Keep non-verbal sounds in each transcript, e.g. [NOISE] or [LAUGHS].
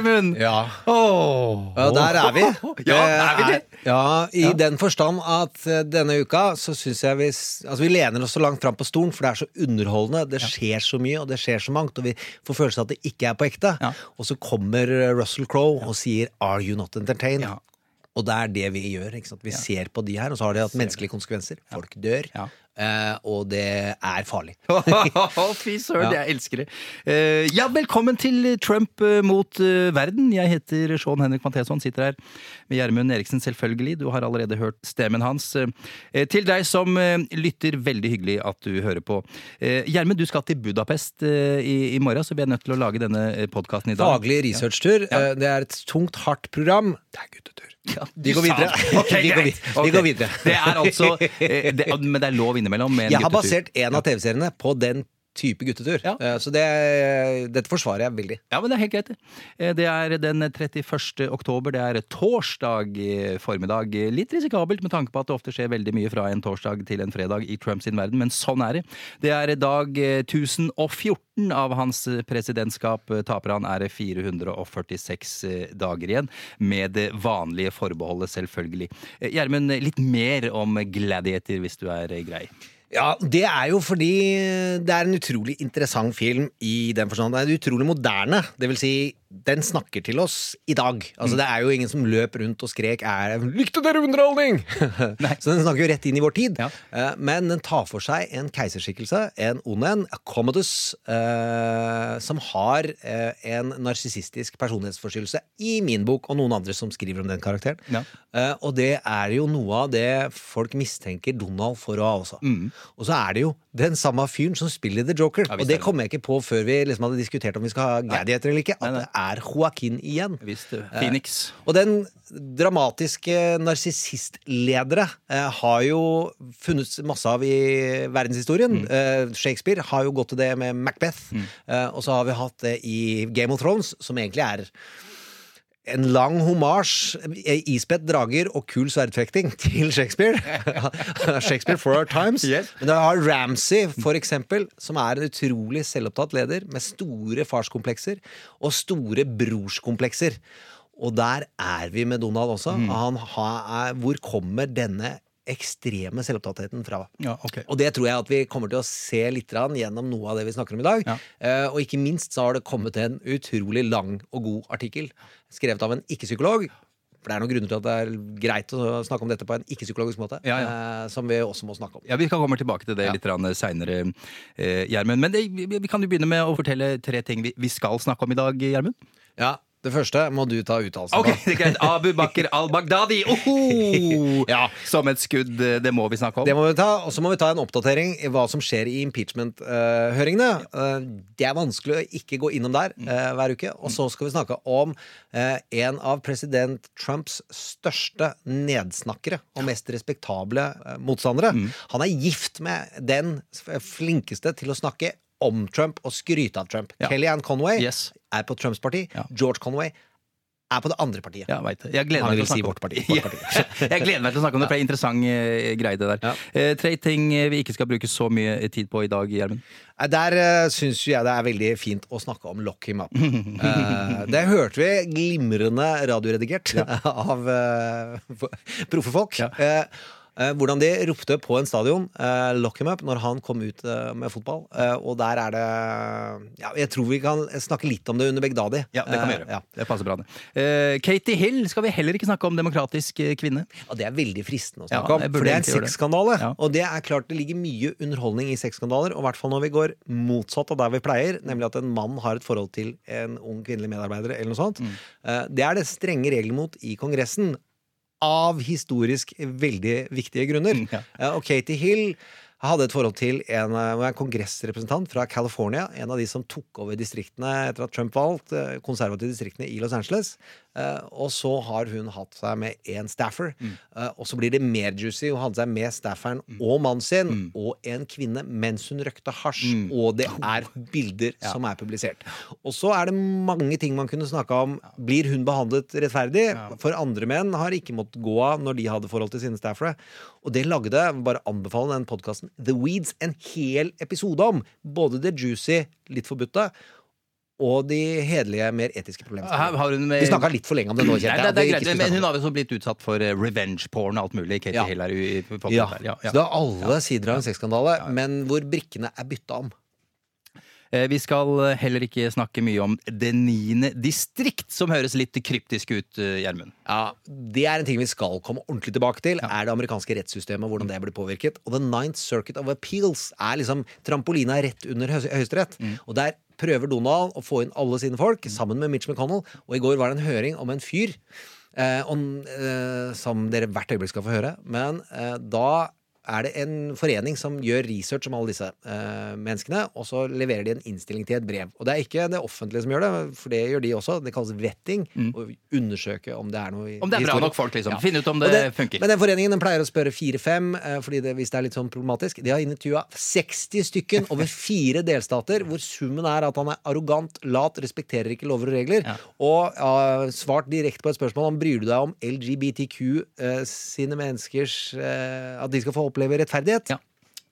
Gjermund! Ja. Oh. Ja, der er vi. [LAUGHS] Ja, er vi det? Ja, I den forstand at eh, denne uka så syns jeg vi Altså, vi lener oss så langt fram på stolen, for det er så underholdende. Det skjer så mye, og det skjer så mangt, og vi får følelsen av at det ikke er på ekte. Ja. Og så kommer eh, Russell Crowe og sier 'Are you not entertained?' Ja. Og det er det vi gjør. ikke sant? Vi ser på de her, og så har de hatt menneskelige konsekvenser. Folk dør, Eh, og det er farlig. [LAUGHS] Fy søren, Ja. jeg elsker det. Uh, ja, velkommen til Trump eh, mot uh, verden. Jeg heter Sean Henrik Matheson, sitter her med Gjermund Eriksen, selvfølgelig. Du har allerede hørt stemmen hans. Eh, til deg som eh, lytter, veldig hyggelig at du hører på. Eh, Gjermund, du skal til Budapest i, i morgen, så vi er nødt til å lage denne podkasten i dag. Faglig researchtur. Ja. Det er et tungt, hardt program. Det er guttetur. Ja, Vi går det. [LAUGHS] Vi går vi Ok. går videre. Det er altså det, [LAUGHS] Men det er lov innimellom med en Jeg har guttetur. basert en av TV-seriene på den type guttetur. Ja. Eh, Så det, dette forsvarer jeg veldig. Ja, men det er helt greit. det. Eh, Det er den 31. oktober. Det er torsdag eh, formiddag. Litt risikabelt med tanke på at det ofte skjer veldig mye fra en torsdag til en fredag i Trumps verden, men sånn er det. Det er dag eh, 1014 av hans presidentskap. Taper han er det 446 eh, dager igjen, med det vanlige forbeholdet, selvfølgelig. Eh, Gjermund, litt mer om Gladiator, hvis du er eh, grei. Ja, Det er jo fordi det er en utrolig interessant film i den forstand. Det er utrolig moderne. Det vil si, den snakker til oss i dag. Altså, Det er jo ingen som løp rundt og skrek er, 'Likte dere underholdning?' [LAUGHS] Så den snakker jo rett inn i vår tid. Ja. Eh, Men den tar for seg en keiserskikkelse, en ond en, Commodus, eh, som har eh, en narsissistisk personlighetsforstyrrelse i min bok, og noen andre som skriver om den karakteren. Ja. Og det er jo noe av det folk mistenker Donald for å ha også. Og så er det jo den samme fyren som spiller The Joker. Ja, og det kom jeg ikke på før vi liksom hadde diskutert om vi skal ha gadgeter eller ikke. At det er Joaquin igjen. Visst, eh, Phoenix. Og den dramatiske narsissistledere eh, har jo funnet masse av i verdenshistorien. Eh, Shakespeare har jo gått til det med Macbeth. Eh, og så har vi hatt det i Game of Thrones, som egentlig er en lang homasj, eh, ispett drager og kul sverdfekting [LAUGHS] til Shakespeare. [LAUGHS] Shakespeare for our times. Yes. Men du har Ramsay, for eksempel, som er en utrolig selvopptatt leder med store farskomplekser og store brorskomplekser. Og der er vi med Donald også. Han har, hvor kommer denne ekstreme selvopptattheten fra? Ja, okay. Og det tror jeg at vi kommer til å se litt gjennom noe av det vi snakker om i dag. Ja. Uh, og ikke minst så har det kommet en utrolig lang og god artikkel skrevet av en ikke-psykolog. For det er noen grunner til at det er greit å snakke om dette på en ikke-psykologisk måte. Ja, eh, som vi også må snakke om. Ja, Vi kan komme tilbake til det Ja. litt seinere, Gjermund. Men det, vi, vi kan jo begynne med å fortelle tre ting vi, vi skal snakke om i dag, Gjermund. Ja, Det første må du ta uttalelsen på. det er greit. Abu Bakr al-Baghdadi! [LAUGHS] Ja. Som et skudd. eh, Det må vi snakke om. Det må vi ta, Og så må vi ta en oppdatering i hva som skjer i impeachment-høringene. Eh, det er vanskelig å ikke gå innom der eh, hver uke. Og så skal vi snakke om eh, en av president Trumps største nedsnakkere og mest respektable motstandere. Han er gift med den flinkeste til å snakke om Trump og skryte av Trump. Ja. Kellyanne Conway Yes. er på Trumps parti. Ja. George Conway er på det andre partiet. Ja. Jeg [LAUGHS] jeg gleder meg til å snakke om det, for det er interessant eh, greie, det der. Ja. Eh, tre ting eh, vi ikke skal bruke så mye tid på i dag, Gjermund. Der uh, syns jeg det er veldig fint å snakke om Lock him up. Uh, [LAUGHS] det hørte vi glimrende radioredigert [LAUGHS] av uh, proffe folk. Eh, hvordan de ropte på en stadion, eh, lock him up, når han kom ut eh, med fotball. Eh, og der er det ja, Jeg tror vi kan snakke litt om det under Begdadi. Ja, det kan vi gjøre. ja. Det passer bra, det. Eh, Katie Hill skal vi heller ikke snakke om demokratisk kvinne. Ja, det er veldig fristende å Ja, snakke om. For det er en sexskandale. Og det er klart det ligger mye underholdning i sexskandaler, og i hvert fall når vi går motsatt av der vi pleier, nemlig at en mann har et forhold til en ung kvinnelig medarbeider, eller noe sånt. Mm. Eh, Det er det strenge regler mot i Kongressen. Av historisk veldig viktige grunner. Ja. Eh, Og Katie Hill hadde et forhold til en, eh, en kongressrepresentant fra California. En av de som tok over distriktene etter at Trump valgte, eh, konservative distriktene i Los Angeles. Eh, og så har hun hatt seg med en staffer. Eh, og så blir det mer juicy. Hun hadde seg med stafferen og mannen sin og en kvinne mens hun røkte hasj. Og det [LAUGHS] er bilder som er publisert. Og så er det mange ting man kunne snakke om. Blir hun behandlet rettferdig? For andre menn har ikke måttet gå av når de hadde forhold til sine staffere. Og det lagde, bare anbefale den podkasten The Weeds en hel episode om. Både det juicy, litt forbudte, og de hederlige, mer etiske problemstillingene. med Vi snakka litt for lenge om det nå, kjente det, jeg. det greit, ikke men hun har har så blitt utsatt for eh, revenge porn og alt mulig. Katie Ja. Hill jo i ja. Ja, ja. Så det er alle sider av en sexskandale, men hvor brikkene er bytta om. Eh, Vi skal heller ikke snakke mye om Det niende distrikt, som høres litt kryptisk ut, eh, Gjermund. Ja, Det er en ting vi skal komme ordentlig tilbake til. Er det amerikanske rettssystemet, hvordan det blir påvirket. Og The Ninth Circuit of Appeals er liksom trampolina rett under Høyesterett. Høyesterett. Og der prøver Donald å få inn alle sine folk, sammen med Mitch McConnell. Og i går var det en høring om en fyr. Eh, om, eh, som dere hvert øyeblikk skal få høre. Men eh, da er det en forening som gjør research om alle disse eh, menneskene, og så leverer de en innstilling til et brev. Og det er ikke det offentlige som gjør det, for det gjør de også. Det kalles vetting. Å undersøke om det er noe i Om det er bra historien. nok folk, liksom. Ja. Finne ut om det, det, funker. Men den foreningen den pleier å spørre fire-fem, eh, fordi det, hvis det er litt sånn problematisk. De har intervjua 60 stykken over [LAUGHS] fire delstater, hvor summen er at han er arrogant, lat, respekterer ikke lover og regler, Ja. og uh, svart direkte på et spørsmål om bryr du deg om LGBTQ eh, sine menneskers eh, At de skal få oppleve rettferdighet. Ja.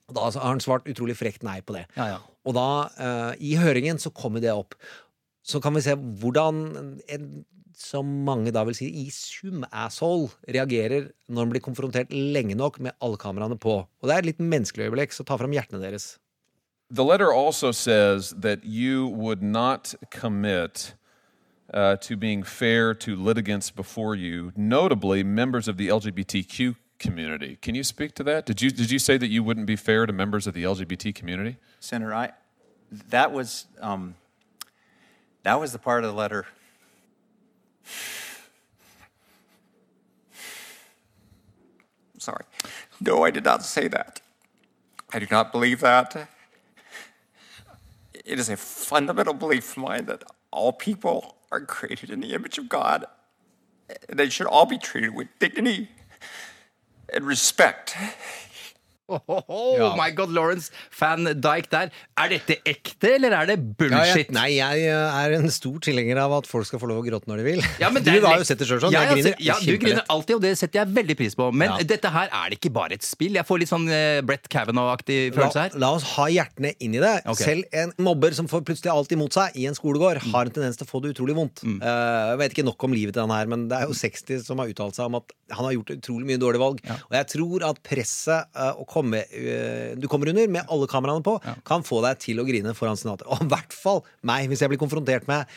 Og da har han svart utrolig frekt nei på det. Ja, ja. Og da, uh, i høringen, så kommer det opp. Så kan vi se hvordan en, som mange da vil si, i sum asshole reagerer når han blir konfrontert lenge nok med alle kameraene på. Og det er et litt menneskelig øyeblikk, så ta fram hjertene deres. The letter also says that you would not commit uh, to being fair to litigants before you, notably members of the LGBTQ community. Can you speak to that? Did you did you say that you wouldn't be fair to members of the LGBT community? Senator, I, that was, um, that was the part of the letter. Sorry. No, I did not say that. I do not believe that. It is a fundamental belief of mine that all people are created in the image of God. and They should all be treated with dignity and respect. Oh my god, Lawrence Van Dijk der. Er dette ekte, eller er det Ja, jeg, bullshit? nei, jeg eh, er en stor tilhenger av at folk skal få lov å gråte når de vil. Ja, men [LAUGHS] du har jo sett det sjøl sånn. Ja, jeg jeg griner Ja, du griner alltid, og det setter jeg veldig pris på. Men Ja. dette her er det ikke bare et spill. Jeg får litt sånn uh, Brett Kavanaugh-aktig følelse La, her. la oss ha hjertene inn i det. Okay. Selv en mobber som får plutselig alt imot seg i en skolegård, Mm. har en tendens til å få det utrolig vondt. Eh, jeg vet ikke nok om livet til han her, men det er jo 60 som har uttalt seg om at han har gjort utrolig mye dårlige valg. Og jeg tror at presset uh, å komme, eh, du kommer under med alle kameraene på, kan få deg til å grine foran senatet. Og i hvert fall meg, hvis jeg blir konfrontert med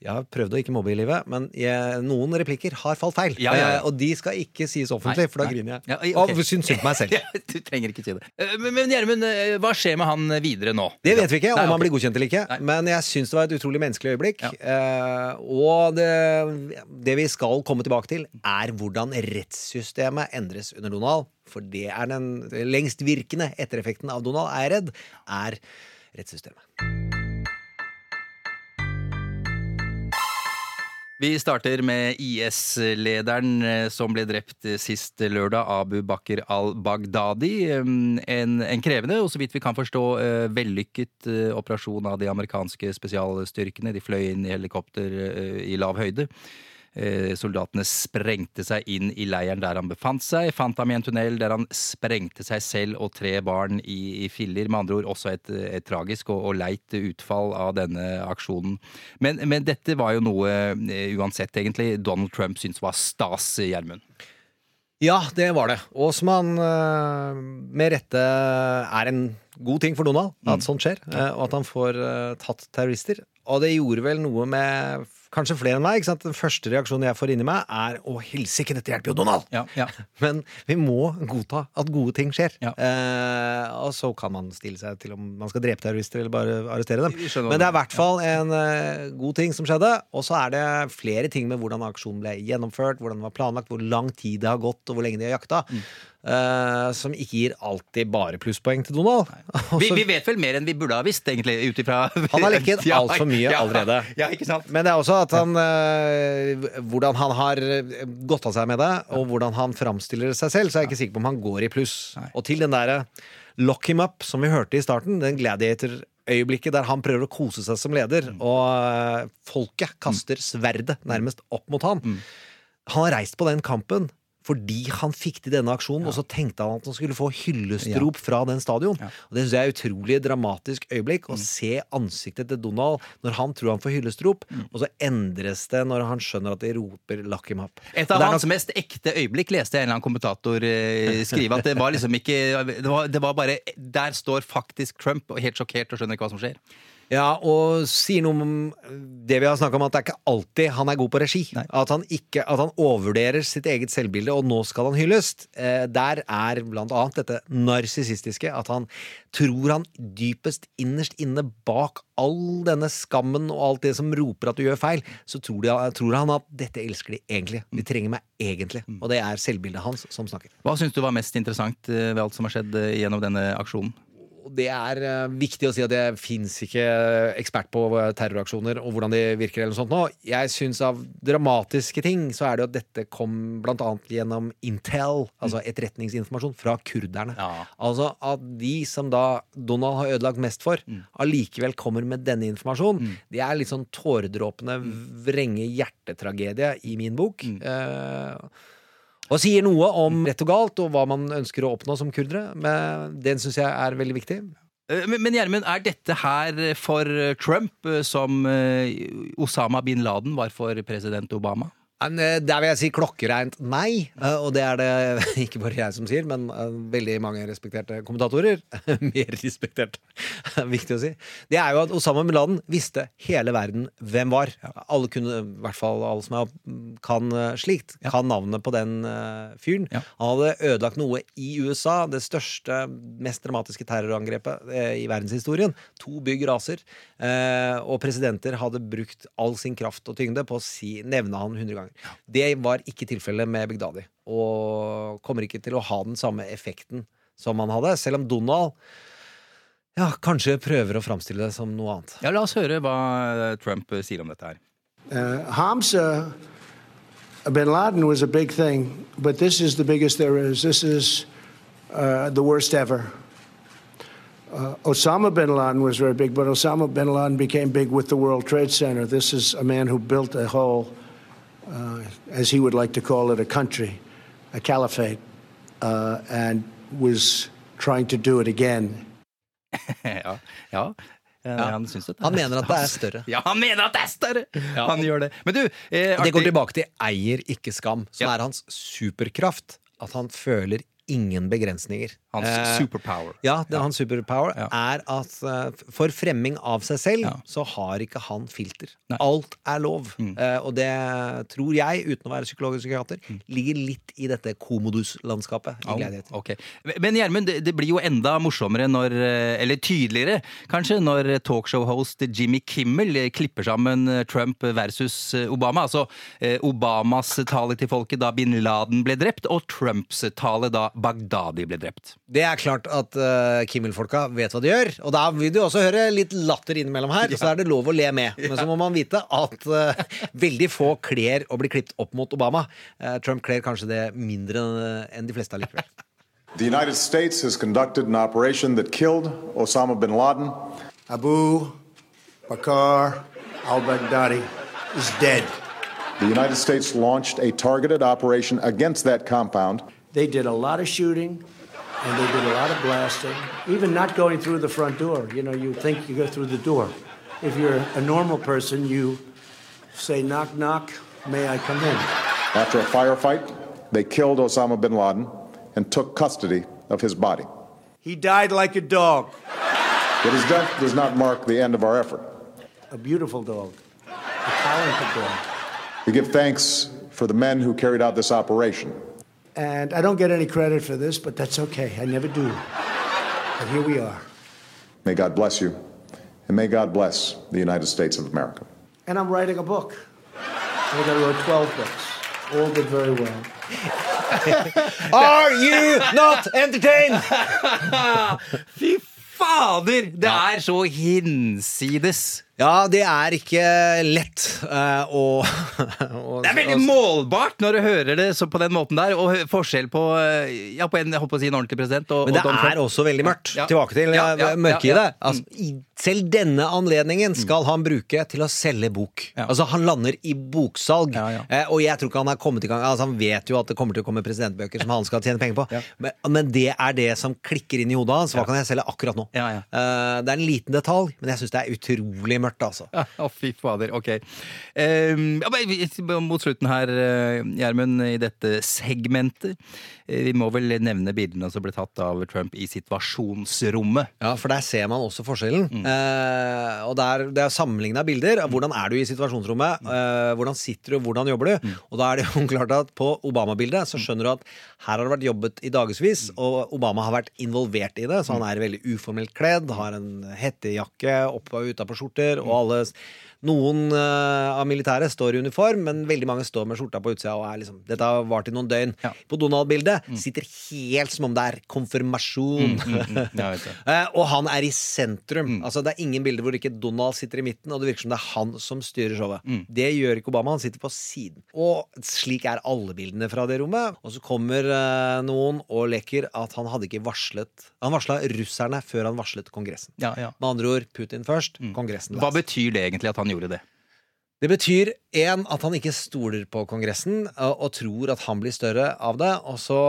Jeg har prøvd å ikke mobbe i livet, men jeg, noen replikker har falt feil. Ja, ja, ja. Eh, og de skal ikke sies offentlig, Nei, for da griner jeg. Ja, okay. Og syns synd på meg selv. [LAUGHS] du trenger ikke si det. Eh, Men men Gjermund, hva skjer med han videre nå? Det vet vi ikke, Nei, om han blir godkjent eller ikke. Nei. Men jeg syns det var et utrolig menneskelig øyeblikk. Og det, det vi skal komme tilbake til, er hvordan rettssystemet endres under Donald. For det er den lengstvirkende ettereffekten av Donald, er er rettssystemet. Vi starter med IS-lederen eh, som ble drept sist lørdag, Abu Bakr al-Baghdadi. Eh, En, en krevende og så vidt vi kan forstå eh, vellykket operasjon av de amerikanske spesialstyrkene. De fløy inn i helikopter i lav høyde. Eh, Soldatene sprengte seg inn i leiren der han befant seg. Fant ham i en tunnel der han sprengte seg selv og tre barn i, i filler. Med andre ord også et, et tragisk og, og leit utfall av denne aksjonen. Men, men dette var jo noe eh, uansett egentlig Donald Trump syntes var stas, Gjermund. Ja, det var det. Og som han eh, med rette er en god ting for Donald at sånt skjer. Og at han får tatt terrorister. Og det gjorde vel noe med kanskje flere enn meg. ikke sant? Den første reaksjonen jeg får inni meg, er 'Å, helsike, dette hjelper jo Donald'! Ja, ja. [LAUGHS] Men vi må godta at gode ting skjer. Ja. Eh, og så kan man stille seg til om man skal drepe terrorister eller bare arrestere dem. Men det er i hvert fall en uh, god ting som skjedde. Og så er det flere ting med hvordan aksjonen ble gjennomført, hvordan den var planlagt, hvor lang tid det har gått, og hvor lenge de har jakta. Mm. Eh, som ikke gir alltid bare plusspoeng til Donald. [LAUGHS] Og Vi, vi vet vel mer enn vi burde ha visst, egentlig, Utifra. [LAUGHS] Han har lekket [LAUGHS] Ja, altfor mye ja, allerede. Ja, ikke sant? Men det er også at han uh, Hvordan han har eh, gått av seg med det, og hvordan han framstiller seg selv, så er jeg ikke sikker på om han går i pluss. Og til den derre lock him up, som vi hørte i starten, den gladiator-øyeblikket der han prøver å kose seg som leder, og eh, folket kaster sverdet nærmest opp mot han. Han har reist på den kampen fordi han fikk til denne aksjonen, og så tenkte han at han skulle få hyllestrop fra den stadion. Og Det synes jeg er et utrolig dramatisk øyeblikk. Å se ansiktet til Donald når han tror han får hyllestrop, og så endres det når han skjønner at de roper 'lock him up'. Et av hans nok- mest ekte øyeblikk leste jeg en eller annen kommentator eh, skrive. At det var liksom ikke det var, det var bare Der står faktisk Trump og helt sjokkert og skjønner ikke hva som skjer. Ja, og sier noe om det vi har snakka om, at det er ikke alltid han er god på regi. Nei. At han, ikke, at han overvurderer sitt eget selvbilde, og nå skal han hylles. Eh, der er blant annet dette narsissistiske, at han tror han dypest innerst inne bak all denne skammen og alt det som roper at du gjør feil, så tror, de, tror han at dette elsker de egentlig. De trenger meg egentlig. Og det er selvbildet hans som snakker. Hva syns du var mest interessant eh, ved alt som har skjedd eh, gjennom denne aksjonen? Det er eh, viktig å si at det fins ikke ekspert på terroraksjoner og hvordan de virker. eller noe sånt nå. Jeg syns av dramatiske ting så er det jo at dette kom annet gjennom Intel, altså etterretningsinformasjon fra kurderne. Ja. Altså at de som da Donald har ødelagt mest for, allikevel kommer med denne informasjonen. Det er litt sånn tåredråpende vrenge hjertetragedie i min bok. Eh, og sier noe om rett og galt, og hva man ønsker å oppnå som kurdere. Men den syns jeg er veldig viktig. Eh, Men Gjermund, er dette her for Trump eh, som eh, Osama bin Laden var for president Obama? Men, eh, Der vil jeg si klokkereint nei, eh, og det er det [LAUGHS] ikke bare jeg som sier, men eh, veldig mange respekterte kommentatorer. [LAUGHS] Mer respektert, viktig å si. Det er jo at Osama bin Laden visste hele verden hvem var. Alle kunne, i hvert fall alle som er, kan eh, slikt, kan navnet på den fyren. Han hadde ødelagt noe i USA, det største, mest dramatiske terrorangrepet i verdenshistorien. To bygg raser. Og presidenter hadde brukt all sin kraft og tyngde på å si, nevne han 100 ganger. Det var ikke tilfellet med Begdadi. Og kommer ikke til å ha den samme effekten som han hadde, selv om Donald ja, kanskje prøver å framstille det som noe annet. Ja, La oss høre hva eh, Trump eh, sier om dette her. Uh, Hamza bin Laden was a big thing, but this is the biggest there is. This is uh, the worst ever. Uh, Osama bin Laden was very big, but Osama bin Laden became big with the World Trade Center. This is a man who built a whole, uh, as he would like to call it, a country, a caliphate, uh, and was trying to do it again. [LAUGHS] ja, ja. Ja. Han [LAUGHS] Han mener at det er større. Ja, han mener at det er større! Han gjør det. Men du, eh, Det går tilbake til eier, ikke skam, som Ja. er hans superkraft. At han føler ingen begrensninger. Hans Eh, superpower. Ja, det ja. hans superpower Ja. er at eh, for fremming av seg selv, Ja. så har ikke han filter. Nei. Mm. Alt er lov. Eh, og det tror jeg, uten å være psykolog og psykiater, ligger litt i dette komoduslandskapet. Oh, i Au, Gladiator. ok. Men Gjermund, det, det blir jo enda morsommere når eh, Eller tydeligere, kanskje, når talkshow-host Jimmy Kimmel klipper sammen eh, Trump versus Obama. Altså Obamas tale til folket da bin Laden ble drept, og Trumps tale da Baghdadi ble drept. Det er klart at uh, Kimmel-folka vet hva de gjør. Og da vil du også høre litt latter innimellom her, [LAUGHS] så er det lov å le med. Men så må man vite at uh, veldig få kler å bli klippet opp mot Obama. Uh, Trump kler kanskje det mindre enn de fleste allikevel. [LAUGHS] The United States has conducted an operation that killed Osama bin Laden. Abu Bakr al Baghdadi is dead. The United States launched a targeted operation against that compound. They did a lot of shooting and they did a lot of blasting, even not going through the front door. You know, you think you go through the door. If you're a normal person, you say, knock, knock, may I come in? After a firefight, they killed Osama bin Laden and took custody of his body. He died like a dog, Yet his death does not mark the end of our effort. a beautiful dog, a talented dog. We give thanks for the men who carried out this operation. And I don't get any credit for this, but that's okay. I never do. But here we are. May God bless you, and may God bless the United States of America. And I'm writing a book. I think I wrote 12 books. All did very well. [LAUGHS] Are you not entertained? [LAUGHS] Fy fader! Det er så hinsides. Ja, det er ikke lett uh, å, [LAUGHS] å Det er veldig målbart når du hører det så på den måten der. Og forskjell på eh, Ja, på en, jeg holdt på å si en ordentlig president og, Men det og er også veldig mørkt. Ja. Tilbake til Ja, eh, ja, mørket i det. Mm. Altså, selv denne anledningen skal han bruke til å selge bok. Altså Han lander i boksalg. Og jeg tror ikke han er kommet i gang Altså Han vet jo at det kommer til å komme presidentbøker som han skal tjene penger på. Men, men det er det som klikker inn i hodet hans. Hva kan jeg selge akkurat nå? Eh, det er en liten detalj, men jeg syns det er utrolig mørkt. Altså Ja, fy fader. Ok. Ehm, ja, men mot slutten her, eh, Gjermund, i dette segmentet. eh, Vi må vel nevne bildene som ble tatt av Trump i situasjonsrommet. Ja, for der ser man også forskjellen. Mm. Eh, og der, Det er sammenligna bilder. Hvordan er du i situasjonsrommet? Mm. Eh, hvordan sitter du, hvordan jobber du? Og da er det jo [LAUGHS] klart at På Obama-bildet så skjønner du at her har det vært jobbet i dagevis, Mm. og Obama har vært involvert i det. Så han er veldig uformelt kledd, har en hettejakke oppe og utapå skjorter, og alle noen uh, av militæret står i uniform, men veldig mange står med skjorta på utsida. Og er liksom, dette har vart i noen døgn. Ja. På Donald-bildet sitter helt som om det er konfirmasjon. Mm, mm, du. [LAUGHS] Eh, og han er i sentrum. Altså Det er ingen bilder hvor ikke Donald sitter i midten, og det virker som det er han som styrer showet. Det gjør ikke Obama, han sitter på siden. Og slik er alle bildene fra det rommet. Og så kommer uh, noen og leker at han hadde ikke varslet Han varsla russerne før han varslet Kongressen. Ja, ja. Med andre ord Putin først, Kongressen Hva betyr det egentlig at han gjorde det? Det betyr en, at han ikke stoler på Kongressen og, tror at han blir større av det. Og så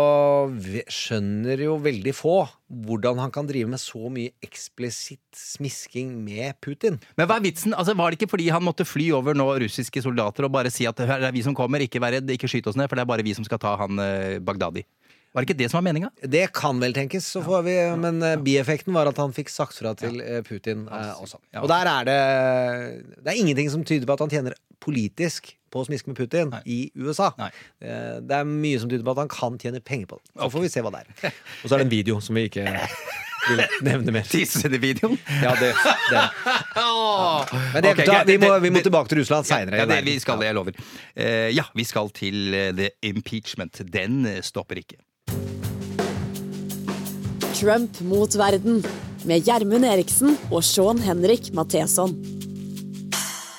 skjønner jo veldig få hvordan han kan drive med så mye eksplisitt smisking med Putin. Men hva er vitsen? Altså, Var det ikke fordi han måtte fly over nå russiske soldater og bare si at det er vi som kommer, ikke vær redd, ikke skyt oss ned, for det er bare vi som skal ta han eh, Baghdadi? Var det ikke det som var meninga? Det kan vel tenkes, så får vi, men eh, bieffekten var at han fikk sagt fra til eh, Putin eh, også. Og der er det Det er ingenting som tyder på at han tjener politisk på å smiske med Putin i USA. Nei. Eh, Det er mye som tyder på at han kan tjene penger på det. Så får vi se hva det er. [LAUGHS] Og så er det en video som vi ikke vil nevne mer. [LAUGHS] Teaser-videoen? Ja, det, det. [LAUGHS] Men det, okay, da, vi, må, vi må tilbake til Russland seinere. Ja, det, vi skal det, jeg lover. Eh, ja, vi skal til the impeachment. Den stopper ikke. Trump mot verden med Gjermund Eriksen og Sean Henrik Matheson.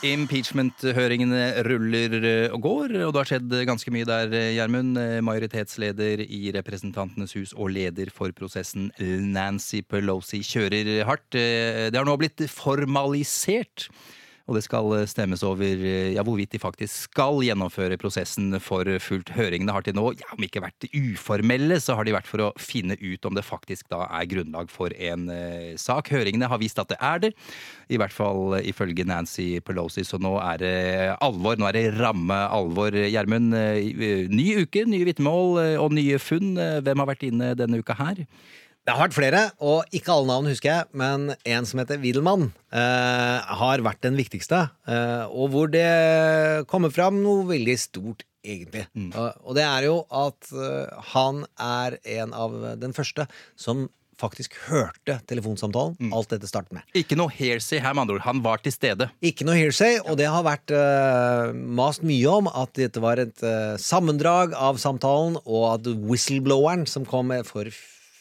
Impeachment-høringene ruller eh, og går, og det har skjedd ganske mye der, eh, Gjermund. Eh, Majoritetsleder i Representantenes hus og leder for prosessen, Nancy Pelosi, kjører hardt. Det har nå blitt formalisert. Og det skal eh, stemmes over eh, ja, hvorvidt de faktisk skal gjennomføre prosessen for fullt. Høringene har til nå, ja, om ikke vært uformelle, så har de vært for å finne ut om det faktisk da er grunnlag for en eh, sak. Høringene har vist at det er det, i hvert fall eh, ifølge Nancy Pelosi. Så nå er det alvor, nå er det ramme alvor. Gjermund, ny uke, nye vitnemål og nye funn. Hvem har vært inne denne uka her? Det har vært flere, og ikke alle navn husker jeg, men en som heter Wiedelmann, eh, har vært den viktigste. Eh, og hvor det kommer fram noe veldig stort, egentlig. Og, og det er jo at eh, han er en av den første som faktisk hørte telefonsamtalen alt dette startet med. Ikke noe hearsay her, med andre ord. Han var til stede. Ikke noe hearsay, og det har vært eh, mast mye om at dette var et eh, sammendrag av samtalen, og at whistlebloweren som kom for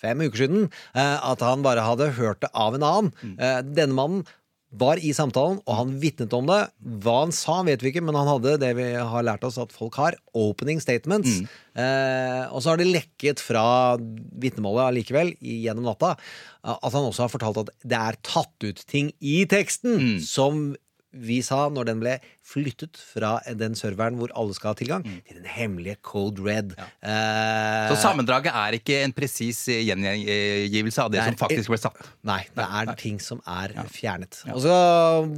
fem uker siden, eh, at han bare hadde hørt det av en annen. Eh, denne mannen var i samtalen, og han vitnet om det. Hva han sa, vet vi ikke, men han hadde det vi har lært oss at folk har, opening statements. Eh, og så har det lekket fra vitnemålet allikevel gjennom natta, at han også har fortalt at det er tatt ut ting i teksten som vi sa når den ble flyttet fra den serveren hvor alle skal ha tilgang, til den hemmelige Code Red. Eh, Så sammendraget er ikke en presis gjengivelse av det Det er som faktisk ble satt. Nei, det er ting som er fjernet. Ja. Også,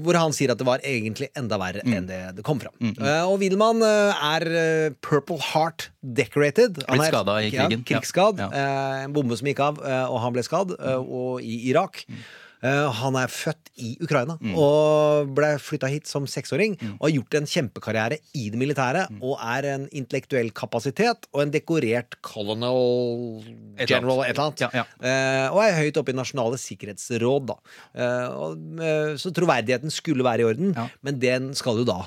Hvor han sier at det var egentlig enda verre Mm. enn det det kom fram. Eh, og Wilman eh, er eh, Purple Heart decorated. Han Blitt skadet i krigen. Ja. krigsskadd. Ja. eh, en bombe som gikk av, eh, og han ble skadd, eh, og i Irak. Mm. Eh, han er født i Ukraina og ble flytta hit som seksåring. Mm. Og har gjort en kjempekarriere i det militære. Og er en intellektuell kapasitet og en dekorert colonel Et general et eller annet. Ja, ja. Eh, og er høyt oppe i Nasjonale sikkerhetsråd, da. Eh, og, så troverdigheten skulle være i orden, Ja. men den skal jo da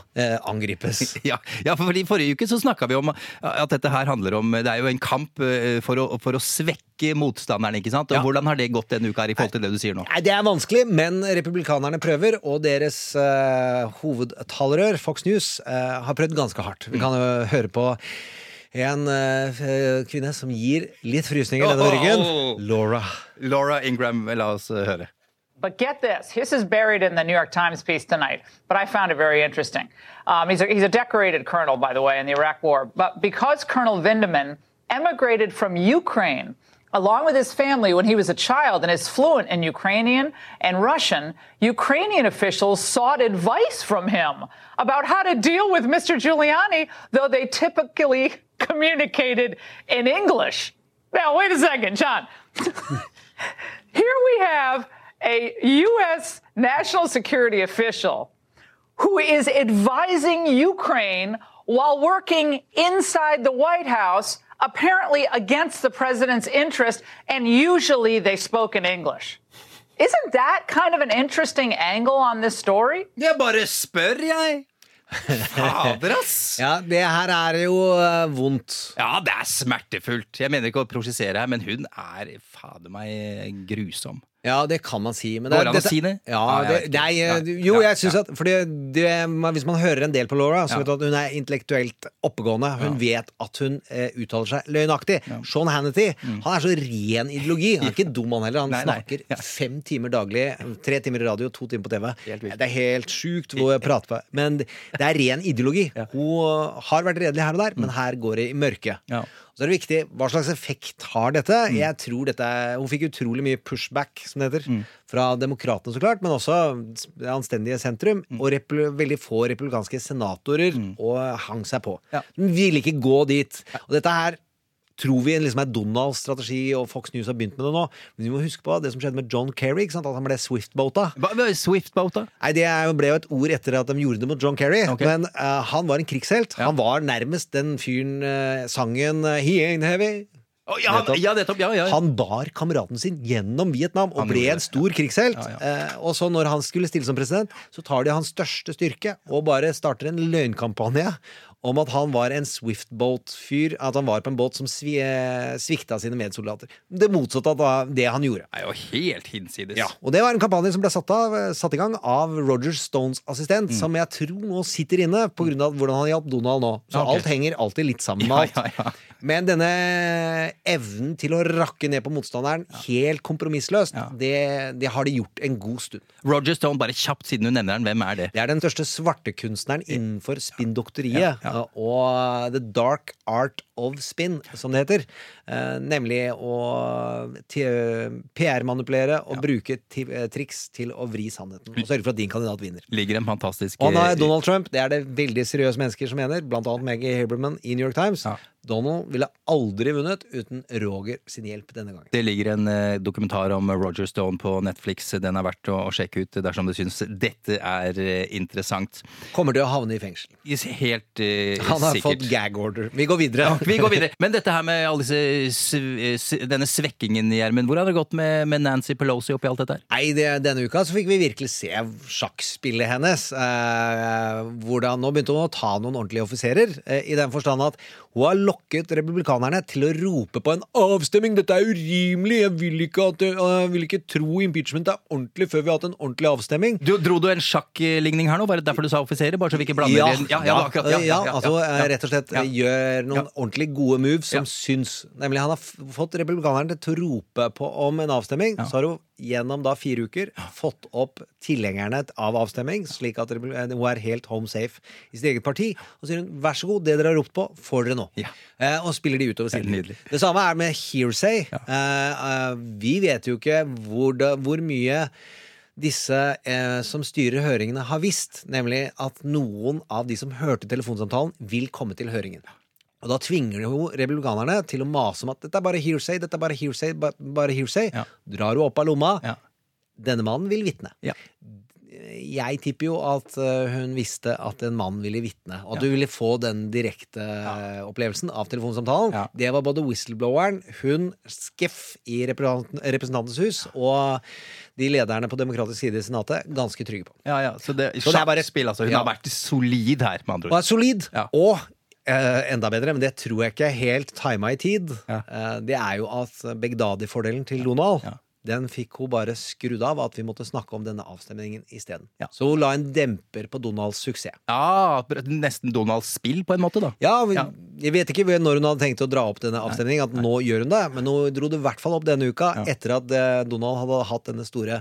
angripes. [LAUGHS] Ja, ja, for i Forrige uke så snakka vi om at dette her handler om Det er jo en kamp for å, for å svekke motstanderen, ikke sant? Og Ja. Hvordan har det gått denne uka her i forhold til det du sier nå? Nei, Det er vanskelig, men republikanerne prøver, og deres uh, hovedtalerør, Fox News, uh, har prøvd ganske hardt. Vi kan jo høre på en eh, kvinne som gir litt frysninger nedover ryggen. Oh. Laura. Laura Ingram, la oss eh, høre. But get this, this is buried in the New York Times piece tonight, but I found it very interesting. Um, he's, a, he's a decorated colonel, by the way, in the Iraq War. But because Colonel Vindeman emigrated from Ukraine along with his family when he was a child and is fluent in Ukrainian and Russian, Ukrainian officials sought advice from him about how to deal with Mr. Giuliani, though they typically [LAUGHS] communicated in English. Now, wait a second, John. [LAUGHS] Here we have a U.S. national security official who is advising Ukraine while working inside the White House, apparently against the president's interest, and usually they spoke in English. Isn't that kind of an interesting angle on this story? Jeg bare spør, jeg! Fader, ass! [LAUGHS] Ja, det her er jo eh, vondt. Ja, det er smertefullt. Jeg mener ikke å prosessere her, men hun er fader meg grusom. Ja, det kan man si. Men Går det an å si det? Ja, det, nei, jo, jeg syns at fordi det, Hvis man hører en del på Laura, så vet du at hun er intellektuelt oppegående. Hun vet at hun eh, uttaler seg løgnaktig. Sean Hannity han er så ren ideologi. Han er ikke dum, han heller. Han Mm. Nei, snakker fem timer daglig. Tre timer i radio, to timer på TV. Det er helt sjukt hvor jeg prater på. Men det er ren ideologi. Hun har vært redelig her og der, men her går det i mørket. Mm. Ja. Så er det viktig, Hva slags effekt har dette? Mm. Jeg tror dette Hun fikk utrolig mye pushback, som det heter, fra demokratene, så klart, men også det anstendige sentrum. Mm. Og veldig få republikanske senatorer og hang seg på. Ja. De ville ikke gå dit. Og dette her tror vi liksom er Donalds strategi, og Fox News har begynt med det nå. Men vi må huske på det som skjedde med John Kerry. At han ble Swift-bota. Swift-boat. Nei, Det ble jo et ord etter at de gjorde det mot John Kerry. Okay. Men uh, han var en krigshelt. Ja. Han var nærmest den fyren uh, sangen uh, He Ain't Heavy. Å, ja, Nettopp. ja, nettopp. Ja, ja. Han bar kameraten sin gjennom Vietnam og ble en stor krigshelt. Eh, og så når han skulle stille som president, så tar de hans største styrke og bare starter en løgnkampanje om at han var en Swift-boat-fyr. At han var på en båt som eh, svikta sine medsoldater. Det motsatte av det han gjorde. Det er jo helt hinsides. Ja, og det var en kampanje som ble satt, av, satt i gang av Roger Stones assistent, Mm. som jeg tror nå sitter inne pga. hvordan han hjalp Donald nå. Så okay. alt henger alltid litt sammen med alt. ja, ja. Men denne evnen til å rakke ned på motstanderen helt kompromissløst, det, det har de gjort en god stund. Roger Stone, bare kjapt siden du nevner den, hvem er det? Det er den største svartekunstneren innenfor spinndoktoriet. Ja. Og The Dark Art of Spin, som det heter. Eh, nemlig å PR-manipulere og bruke eh, triks til å vri sannheten. Og sørge for at din kandidat vinner. Ligger en fantastisk Og eh, er Donald Trump, det er det veldig seriøse mennesker som mener, blant annet Maggie Haberman i New York Times. Ja. Donald ville aldri vunnet uten Roger sin hjelp denne gangen. Det ligger en eh, dokumentar om Roger Stone på Netflix. Den er verdt å, å sjekke ut dersom du syns dette er eh, interessant. Kommer til å havne i fengsel. Is- Helt eh, [LAUGHS] Han har sikkert. fått gag order. Vi går videre. Vi går videre. Men dette her med alle disse, s- denne svekkingen, Gjermund. Hvor har det gått med, med Nancy Pelosi oppi alt dette her? Nei, det, denne uka så fikk vi virkelig se sjakkspillet hennes. Eh, hvordan Nå begynte hun å ta noen ordentlige offiserer, eh, i den forstand at hun har lokket republikanerne til å rope på en avstemning. Dette er urimelig! Jeg vil ikke, at, jeg vil ikke tro impeachment er ordentlig før vi har hatt en ordentlig avstemning. Du, dro du en sjakkligning her nå? Bare derfor du sa offiserer? Bare så vi ikke blander Ja, ja, ja, akkurat, ja, ja, altså rett og slett gjør noen ordentlig gode moves som syns. Nemlig han har fått republikanerne til å rope på om en avstemning. Så har hun gjennom da fire uker fått opp tilhengerne av avstemming, slik at hun er helt home safe i sitt eget parti. Og sier hun vær så god, det dere har ropt på, får dere nå. Ja. Eh, og spiller de utover siden. Det samme er med hearsay. Ja. Uh, uh, vi vet jo ikke hvor, det, hvor mye disse eh, som styrer høringene, har visst. Nemlig at noen av de som hørte telefonsamtalen, vil komme til høringen. Og da tvinger jo republikanerne til å mase om at dette er bare hearsay, dette er bare hearsay, ba- bare hearsay. Ja. Drar du opp av lomma. Ja. Denne mannen vil vitne. Ja. Jeg tipper jo at eh, hun visste at en mann ville vitne, og at du ville få den direkte eh, opplevelsen av telefonsamtalen. Det var både whistlebloweren, hun, Skeff i Representantens hus og de lederne på demokratisk side i Senatet ganske trygge på. Ja, ja, så det, Så det er bare- spill, altså. Hun har vært solid her, med andre Og er solid. Og eh, enda bedre, men det tror jeg ikke er helt tima i tid, Ja. eh, det er jo at Begdadi-fordelen til Donald Ja. Den fikk hun bare skrudd av, at vi måtte snakke om denne avstemningen isteden. Ja. Så hun la en demper på Donalds suksess. Ja, nesten Donalds spill, på en måte, da. Ja, vi, Ja. Jeg vet ikke når hun hadde tenkt å dra opp denne avstemningen, at nå gjør hun det, men hun dro det i hvert fall opp denne uka, Ja. etter at eh, Donald hadde hatt denne store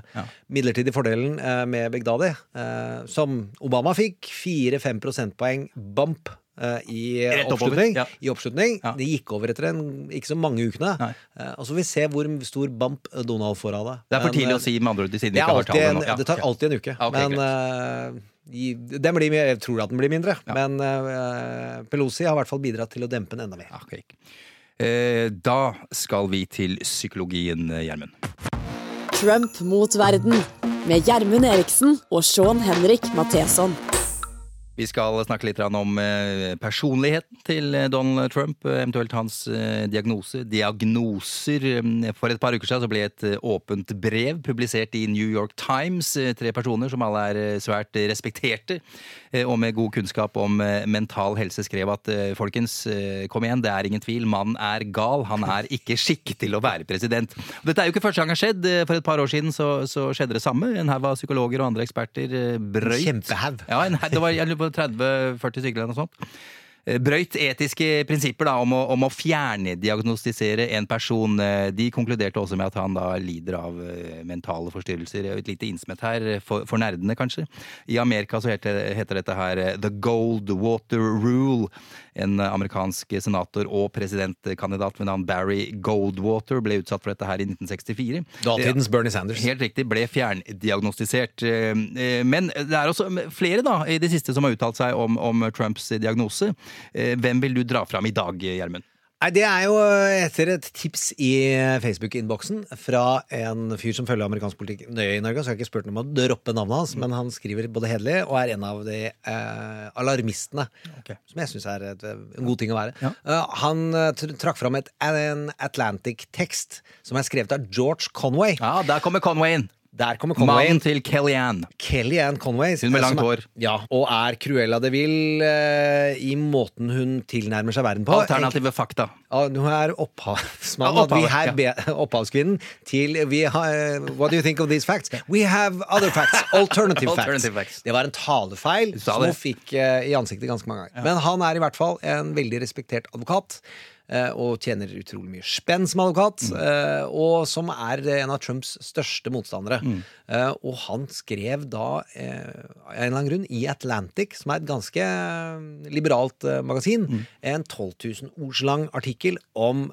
midlertidige fordelen eh, med Begdadi, eh, som Obama fikk 4-5 prosentpoeng bump. Eh, I oppslutning. ja. I oppslutning. Ja. Det gikk over etter en, ikke så mange ukene. Eh, og så får vi se hvor stor bump Donald får av det. Det er for tidlig eh, å si, med andre ord, siden vi ikke har alltid tallene nå. Ja, det tar alltid en uke. Ja, okay, men eh, den blir, jeg tror at den blir mindre. Ja. Men uh, Pelosi har i hvert fall bidratt til å dempe den enda mer. Okay. ok. Eh, da skal vi til psykologien, Gjermund. Trump mot verden med Gjermund Eriksen og Sean Henrik Matheson. Vi skal snakke litt om eh, personligheten til eh, Donald Trump, eh, eventuelt hans diagnose. Diagnoser. For et par uker siden så ble et åpent brev publisert i New York Times. Tre personer som alle er svært respekterte og med god kunnskap om mental helse, skrev at folkens, kom igjen, det er ingen tvil, mannen er gal. Han er ikke skikket til å være president. Dette er jo ikke første gang det har skjedd. For et par år siden så, så skjedde det samme. En haug av psykologer og andre eksperter brøyt Kjempehaug. ja, en, det var jeg lurer på 30-40 stykker eller noe sånt. Eh, Brøyt etiske prinsipper da, om, å, om å fjerndiagnostisere en person. Eh, De konkluderte også med at han da lider av eh, mentale forstyrrelser. Et lite innsmett her, for, for nerdene kanskje. I Amerika så heter, heter dette her The The Goldwater Rule. En amerikansk senator og presidentkandidat ved navn Barry Goldwater ble utsatt for dette her i 1964. Datidens Bernie Sanders. Helt riktig, ble fjerndiagnostisert. Men det er også flere da, i det siste som har uttalt seg om, om Trumps diagnose. Eh, Hvem vil du dra fram i dag, Gjermund? Nei, Det er jo etter et tips i Facebook-innboksen fra en fyr som følger amerikansk politikk nøye i Norge. Så jeg har ikke spurt ham om å droppe navnet hans, men han skriver både hederlig og er en av de eh, alarmistene. Som jeg syns er et, en god ting å være. Eh, han eh, trakk fram et, en Atlantic-tekst som er skrevet av George Conway. Ja, der kommer Conway inn! Der kommer Conway Mannen til Kellyanne. Kellyanne Conway. Hun med langt hår. Ja, og er Cruella de Vil eh, i måten hun tilnærmer seg verden på. Alternative fakta. Ja, hun er opphavsmannen. Ja, opphav, er [LAUGHS] opphavskvinnen til har, What do you think of these facts? We have other facts. Alternative, [LAUGHS] Alternative facts. facts. Det var en talefeil som hun fikk eh, i ansiktet ganske mange ganger. Men han er i hvert fall en veldig respektert advokat. Eh, Og tjener utrolig mye spenn som advokat. Mm. eh, Og som er en av Trumps største motstandere. Mm. Eh, Og han skrev da, eh, av en eller annen grunn, i Atlantic, som er et ganske eh, liberalt eh, magasin, Mm. en 12 000 ords lang artikkel om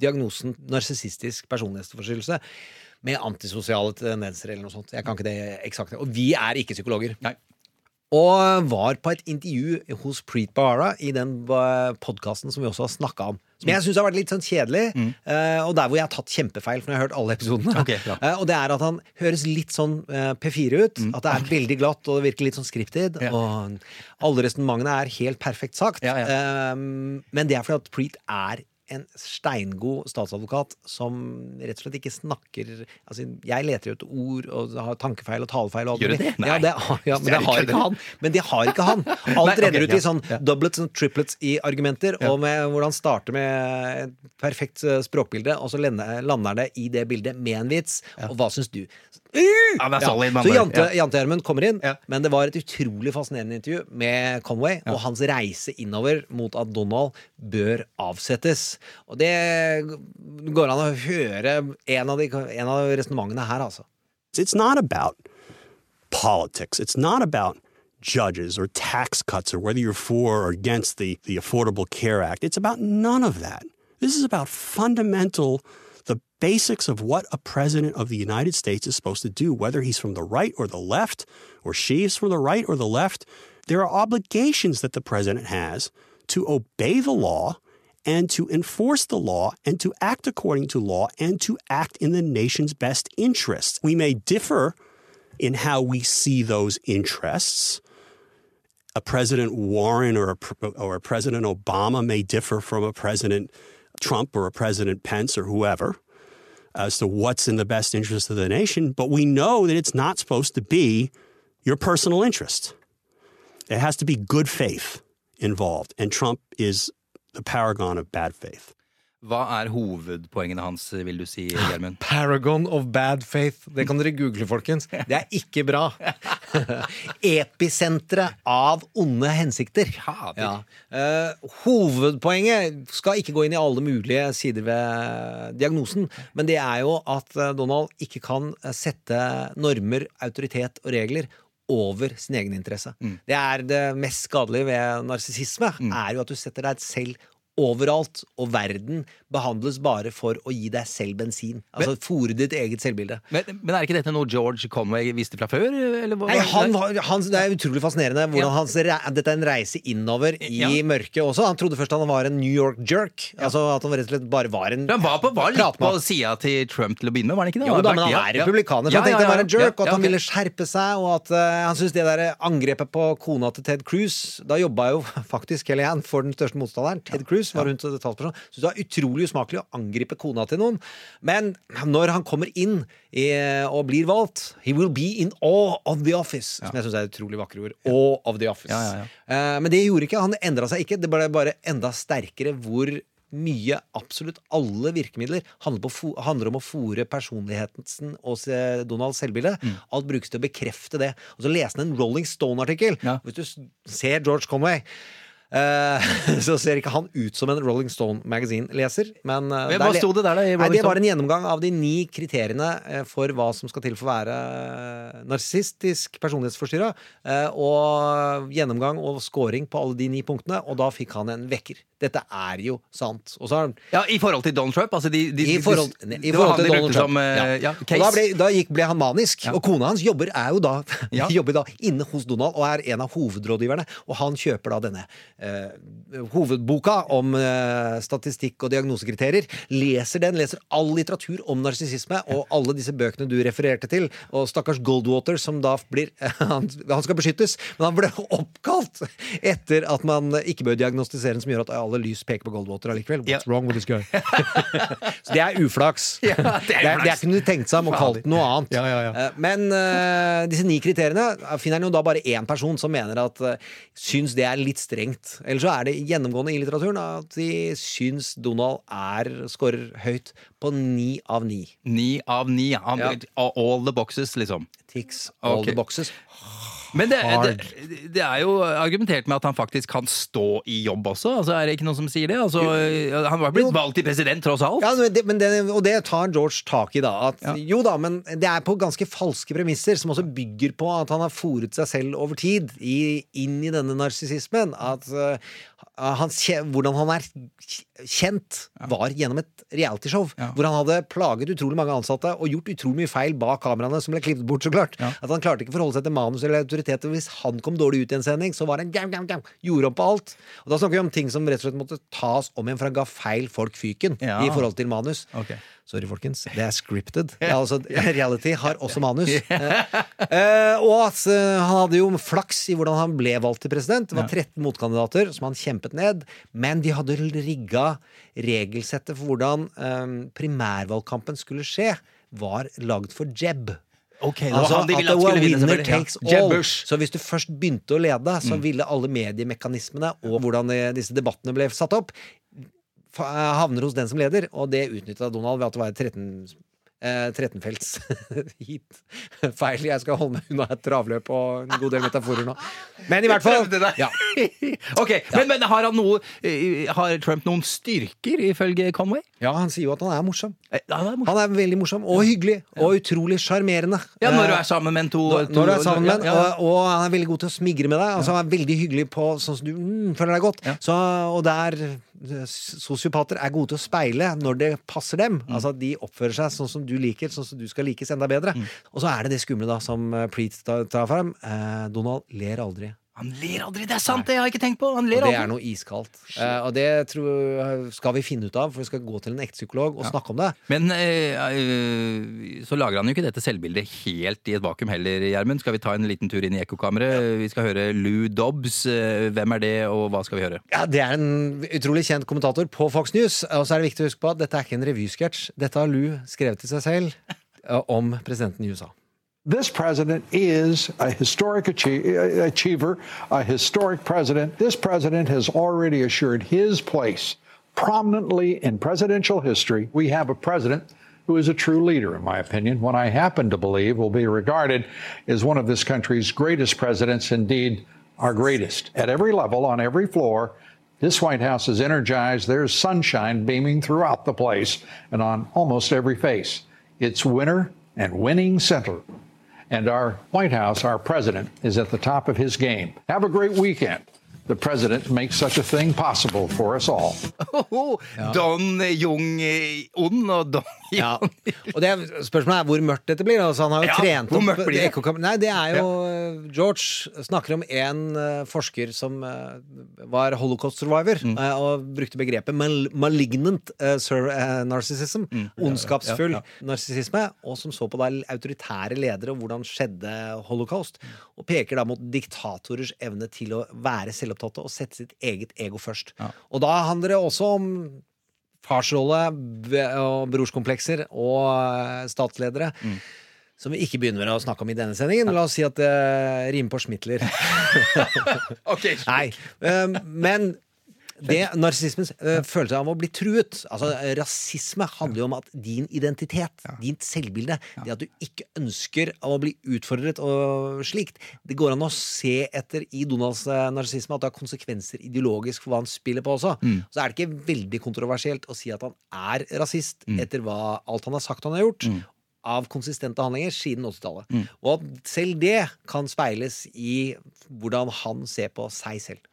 diagnosen narsissistisk personlighetsforstyrrelse. Med antisosiale tendenser eller noe sånt. Jeg kan ikke det eksakt. Og vi er ikke psykologer. Nei. Og var på et intervju hos Preet Bahara i den podkasten som vi også har snakka om. Som jeg syns har vært litt sånn kjedelig, eh, og der hvor jeg har tatt kjempefeil. For når jeg har hørt alle episodene okay, bra. [LAUGHS] Eh, Og det er at han høres litt sånn eh, P4 ut. At det er veldig glatt og det virker litt sånn scripted. Ja. Og alle resonnementene er helt perfekt sagt. Ja, ja. Eh, men det er fordi at Preet er en steingod statsadvokat som rett og slett ikke snakker altså, Jeg leter jo etter ord og har tankefeil og talefeil. Og alt Gjør mulig. det? Nei. Ja, det, ja, men det har ikke han. Men det har ikke han. [LAUGHS] Alt renner ut i sånn doublets og triplets i argumenter, og med hvordan starter med et perfekt eh, språkbilde, og så lander det i det bildet med en vits. Og hva syns du? Er solid, mann. Så jante, Ja. Jantehjelmen kommer inn, Ja. men det var et utrolig fascinerende intervju med Conway og hans reise innover mot at Donald bør avsettes. Og det går an å høre en av, de, en av resonnementene her, altså. It's not about politics. It's not about judges or tax cuts or whether you're for or against the, the Affordable Care Act. It's about none of that. This is about fundamental, the basics of what a president of the United States is supposed to do, whether he's from the right or the left, or she is from the right or the left. There are obligations that the president has to obey the law and to enforce the law and to act according to law and to act in the nation's best interests. We may differ in how we see those interests. A President Warren or a, or a President Obama may differ from a President Trump or a President Pence or whoever as to what's in the best interest of the nation, but we know that it's not supposed to be your personal interest. It has to be good faith involved, and Trump is the paragon of bad faith. Hva er hovedpoengene hans, vil du si, Gjermund? [GASPS] Paragon of bad faith. Det kan dere google, folkens. Det er ikke bra. [LAUGHS] [LAUGHS] Episenteret av onde hensikter. Ja. Uh, hovedpoenget skal ikke gå inn i alle mulige sider ved diagnosen, men det er jo at eh, Donald ikke kan eh, sette normer, autoritet og regler over sin egen interesse. Det er det mest skadelige ved narsissisme, er jo at du setter deg selv overalt, og verden behandles bare for å gi deg selv bensin. Altså fòre ditt eget selvbilde. Men, men er ikke dette noe George Conway visste fra før? Nei, han, han, Det er utrolig fascinerende hvordan hans, re- dette er en reise innover i Ja. mørket også. Han trodde først han var en New York jerk. Altså At han rett og slett bare var en Han var, på, var litt på sida til Trump til å begynne med, var han ikke det? Jo da, men han er republikaner, så Ja, han tenkte ja, han var en jerk, ja, og at han ville skjerpe seg, og at uh, han syntes det der angrepet på kona til Ted Cruz Da jobba jo [LAUGHS] faktisk Kellyanne for den største motstanderen. Ted Cruz var rundt talsperson. syntes det var utrolig usmakelig å angripe kona til noen. Men når han kommer inn i, og blir valgt He will be in awe of the office. Som jeg syns er et utrolig vakre ord. Awe of the office. Eh, men det gjorde ikke. Han endra seg ikke. Det ble bare enda sterkere hvor mye, absolutt alle virkemidler, handler, på, handler om å fòre personligheten og eh, Donalds selvbilde. Mm. Alt brukes til å bekrefte det. Og så leste han en Rolling Stone-artikkel. Ja. Hvis du ser George Conway [LAUGHS] så ser ikke han ut som en Rolling Stone Magazine-leser. Men, eh, der hva sto det der, da, Nei, Det var en gjennomgang av de ni kriteriene eh, for hva som skal til for å være narsistisk personlighetsforstyrra. eh, Og gjennomgang og scoring på alle de ni punktene, og da fikk han en vekker. Dette er jo sant. Har Ja, I forhold til Donald Trump? Altså de, de, i forhold, ne, i forhold til Donald Trump. som eh, ja. ja, Og da, ble, da gikk, ble han manisk. Ja. Og kona hans jobber er jo da [LAUGHS] jobber da inne hos Donald og er en av hovedrådgiverne. Og han kjøper da denne eh, hovedboka om eh, statistikk og diagnosekriterier. Leser den, leser all litteratur om narsissisme og alle disse bøkene du refererte til. Og stakkars Goldwater, som da blir [LAUGHS] han, han skal beskyttes, men han ble oppkalt etter at man ikke bør diagnostisere den, som gjør at alle lys peker på Goldwater allikevel. What's yeah. wrong with this guy? [LAUGHS] Så det er uflaks. [LAUGHS] Ja, det er det, er, det kunne du tenkt seg om å kalle noe annet. Ja, ja. Eh, Men uh, disse ni kriteriene eh, finner han jo da bare én person som mener at uh, syns det er litt strengt. Eller så er det gjennomgående i litteraturen at de syns Donald er scorer høyt på ni av ni. Ni av ni. Han, Ja. All the boxes, liksom. Ticks all okay. the boxes. Men det, det, det er jo argumentert med at han faktisk kan stå i jobb også. Altså, er det ikke noen som sier det? Altså, han var blitt valgt til president, tross alt. Ja, men det, og det tar George tak i, da. At, Ja. Jo da, men det er på ganske falske premisser, som også bygger på at han har fòret seg selv over tid i, inn i denne narsissismen. At uh, hans, kje- hvordan han er kjent, var gjennom et realityshow. Ja. Hvor han hadde plaget utrolig mange ansatte og gjort utrolig mye feil bak kameraene, som ble klippet bort, så klart. Ja. At han klarte ikke forholde seg til manus eller autoritet. Og hvis han kom dårlig ut i en sending, så var han gam, gam, gam, gjorde opp på alt. Og da snakker vi om ting som rett og slett måtte tas om igjen, for han ga feil folk fyken i forhold til manus. Ok. Sorry, folkens. Det er scripted. [LAUGHS] Det er altså, reality har også manus. [LAUGHS] Eh, og at eh, han hadde jo flaks i hvordan han ble valgt til president. Det var 13 motkandidater som han kjempet ned. Men de hadde rigga regelsettet for hvordan eh, primærvalgkampen skulle skje, var lagd for Jeb. Ok, Altså, han de at ville det var vinne, winner. Ja. takes all. Så hvis du først begynte å lede, Mm. så ville alle mediemekanismene og hvordan eh, disse debattene ble satt opp, havner hos den som leder, og det utnytta Donald ved at det var 13 eh, 13-felts hit. [LAUGHS] Feil. Jeg skal holde meg unna et travløp og en god del metaforer nå. Men i hvert fall ja. [LAUGHS] Ok, ja. Men, men har han noe eh, Har Trump noen styrker, ifølge Conway? ja, han sier jo at han er morsom. Eh, ja, det er morsom. Han er veldig morsom og hyggelig og utrolig sjarmerende. Ja, når du Eh, er sammen med en to Når, to- når du er sammen med og, og han er veldig god til å smigre med deg. Altså, Han er veldig hyggelig på sånn som du mm, føler deg godt. Så, og der eh, sosiopater er gode til å speile når det passer dem. Mm. Altså De oppfører seg sånn som du liker, sånn som du skal likes enda bedre. Mm. Og så er det det skumle da som Preet tar fram. Eh, Donald ler aldri. Han ler aldri! Det er sant, det Jeg har ikke tenkt på! Han Og ler det er noe iskaldt. Eh, og det tror, skal vi finne ut av, for vi skal gå til en ekte psykolog og snakke om det. Men eh, eh, så lager han jo ikke dette selvbildet helt i et vakuum heller, Gjermund. Skal vi ta en liten tur inn i ekkokammeret? Vi skal høre Lou Dobbs. Eh, Hvem er det, og hva skal vi høre? Ja, Det er en utrolig kjent kommentator på Fox News. Og så er det viktig å huske på at dette er ikke en revysketsj. Dette har Lou skrevet til seg selv eh, om presidenten i USA. This president is a historic achie- achiever, a historic president. This president has already assured his place prominently in presidential history. We have a president who is a true leader, in my opinion, one I happen to believe will be regarded as one of this country's greatest presidents, indeed, our greatest. At every level, on every floor, this White House is energized. There's sunshine beaming throughout the place and on almost every face. It's winner and winning center. And our White House, our president, is at the top of his game. Have a great weekend. The president makes such a thing possible for us all. Don Jung eh, ond og Don Ja. Og det er, spørsmålet er hvor mørkt dette blir. Altså, han har jo Ja, trent hvor opp blir det? Nei, det er jo George snakker om en eh, forsker som eh, var holocaust survivor, Mm. eh, og brukte begrepet mal malignant uh, narcissism. Mm. Ondskapsfull Ja, narsissisme. Og som så på da autoritære ledere og hvordan skjedde holocaust. Og peker da mot diktatorers evne til å være selvopptatte og sette sitt eget ego først. Og da handler det også om farsrolle og brorskomplekser og statsledere. statsledere. Som vi ikke begynner å snakke om i denne sendingen. La oss si at det rimer på Schmittler. [LAUGHS] Nei. eh, Men det narsissismens uh, følelse av å bli truet Altså Rasisme handler jo om at din identitet, ditt selvbilde, det at du ikke ønsker å bli utfordret og slikt Det går an å se etter i Donalds uh, narsissisme at det har konsekvenser ideologisk for hva han spiller på også. Så er det ikke veldig kontroversielt å si at han er rasist etter hva, alt han har sagt han har gjort. Av konsistente handlinger siden 80-tallet. Og at selv det kan speiles i hvordan han ser på seg selv.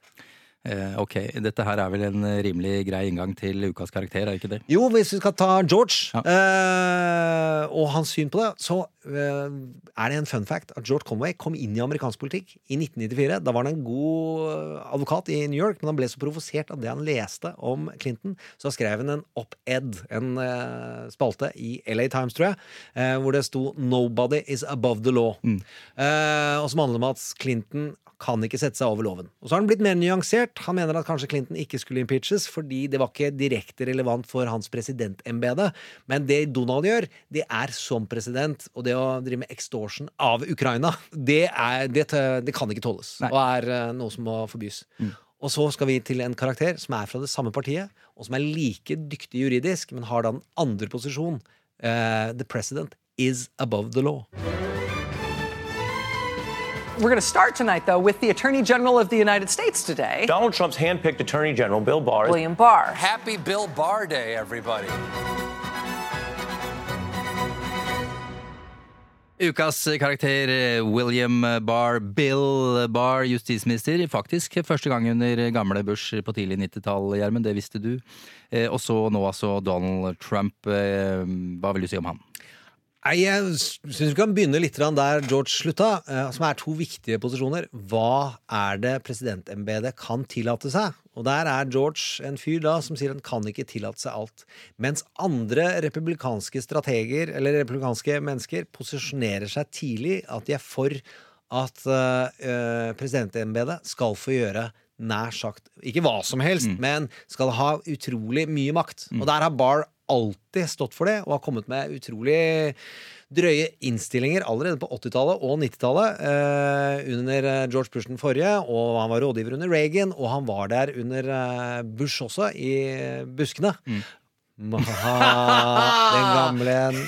Eh, ok, dette her er vel en eh, rimelig grei inngang til ukas karakter, er ikke det? Jo, hvis vi skal ta George eh, og hans syn på det, så eh, er det en fun fact at George Conway kom inn i amerikansk politikk i 1994. Da var han en god eh, advokat i New York, men han ble så provosert av det han leste om Clinton, så skrev han en op-ed, en eh, spalte i LA Times, tror jeg, eh, hvor det sto 'Nobody is above the law'. Eh, og som handler om at Clinton kan ikke sette seg over loven. Og så har han blitt mer nyansert. Han mener at kanskje Clinton ikke skulle impeaches fordi det var ikke direkte relevant for hans presidentembete. Men det Donald gjør, det er som president, og det å drive med extortion av Ukraina, det, er, det, det kan ikke tåles. Og er eh, noe som må forbys. Og så skal vi til en karakter som er fra det samme partiet, og som er like dyktig juridisk, men har da den andre posisjon. Uh, the president is above the law. We're going to start tonight, though, with the Attorney General of the United States today, Donald Trump's handpicked Attorney General Bill Barr. William Barr. Happy Bill Barr Day, everybody. Ukas karakter eh, William Barr, Bill Barr, justisminister. Faktisk første gang under gamle Bush på tidlig 90-tall, Gjermund. Det visste du. Eh, Og så nå altså Donald Trump. Eh, Hva vil du si om han? Nei, Jeg syns vi kan begynne litt der George slutta, eh, som er to viktige posisjoner. Hva er det presidentembetet kan tillate seg? Og der er George en fyr da som sier han kan ikke tillate seg alt. Mens andre republikanske strateger, eller republikanske mennesker, posisjonerer seg tidlig at de er for at uh, presidentembetet skal få gjøre nær sagt Ikke hva som helst, men skal ha utrolig mye makt. Og der har Barr alltid stått for det, og har kommet med utrolig drøye innstillinger allerede på 80-tallet og 90-tallet. Eh, under eh, George Bush den forrige, og han var rådgiver under Reagan, og han var der under eh, Bush også, i buskene. [LAUGHS] Den gamle en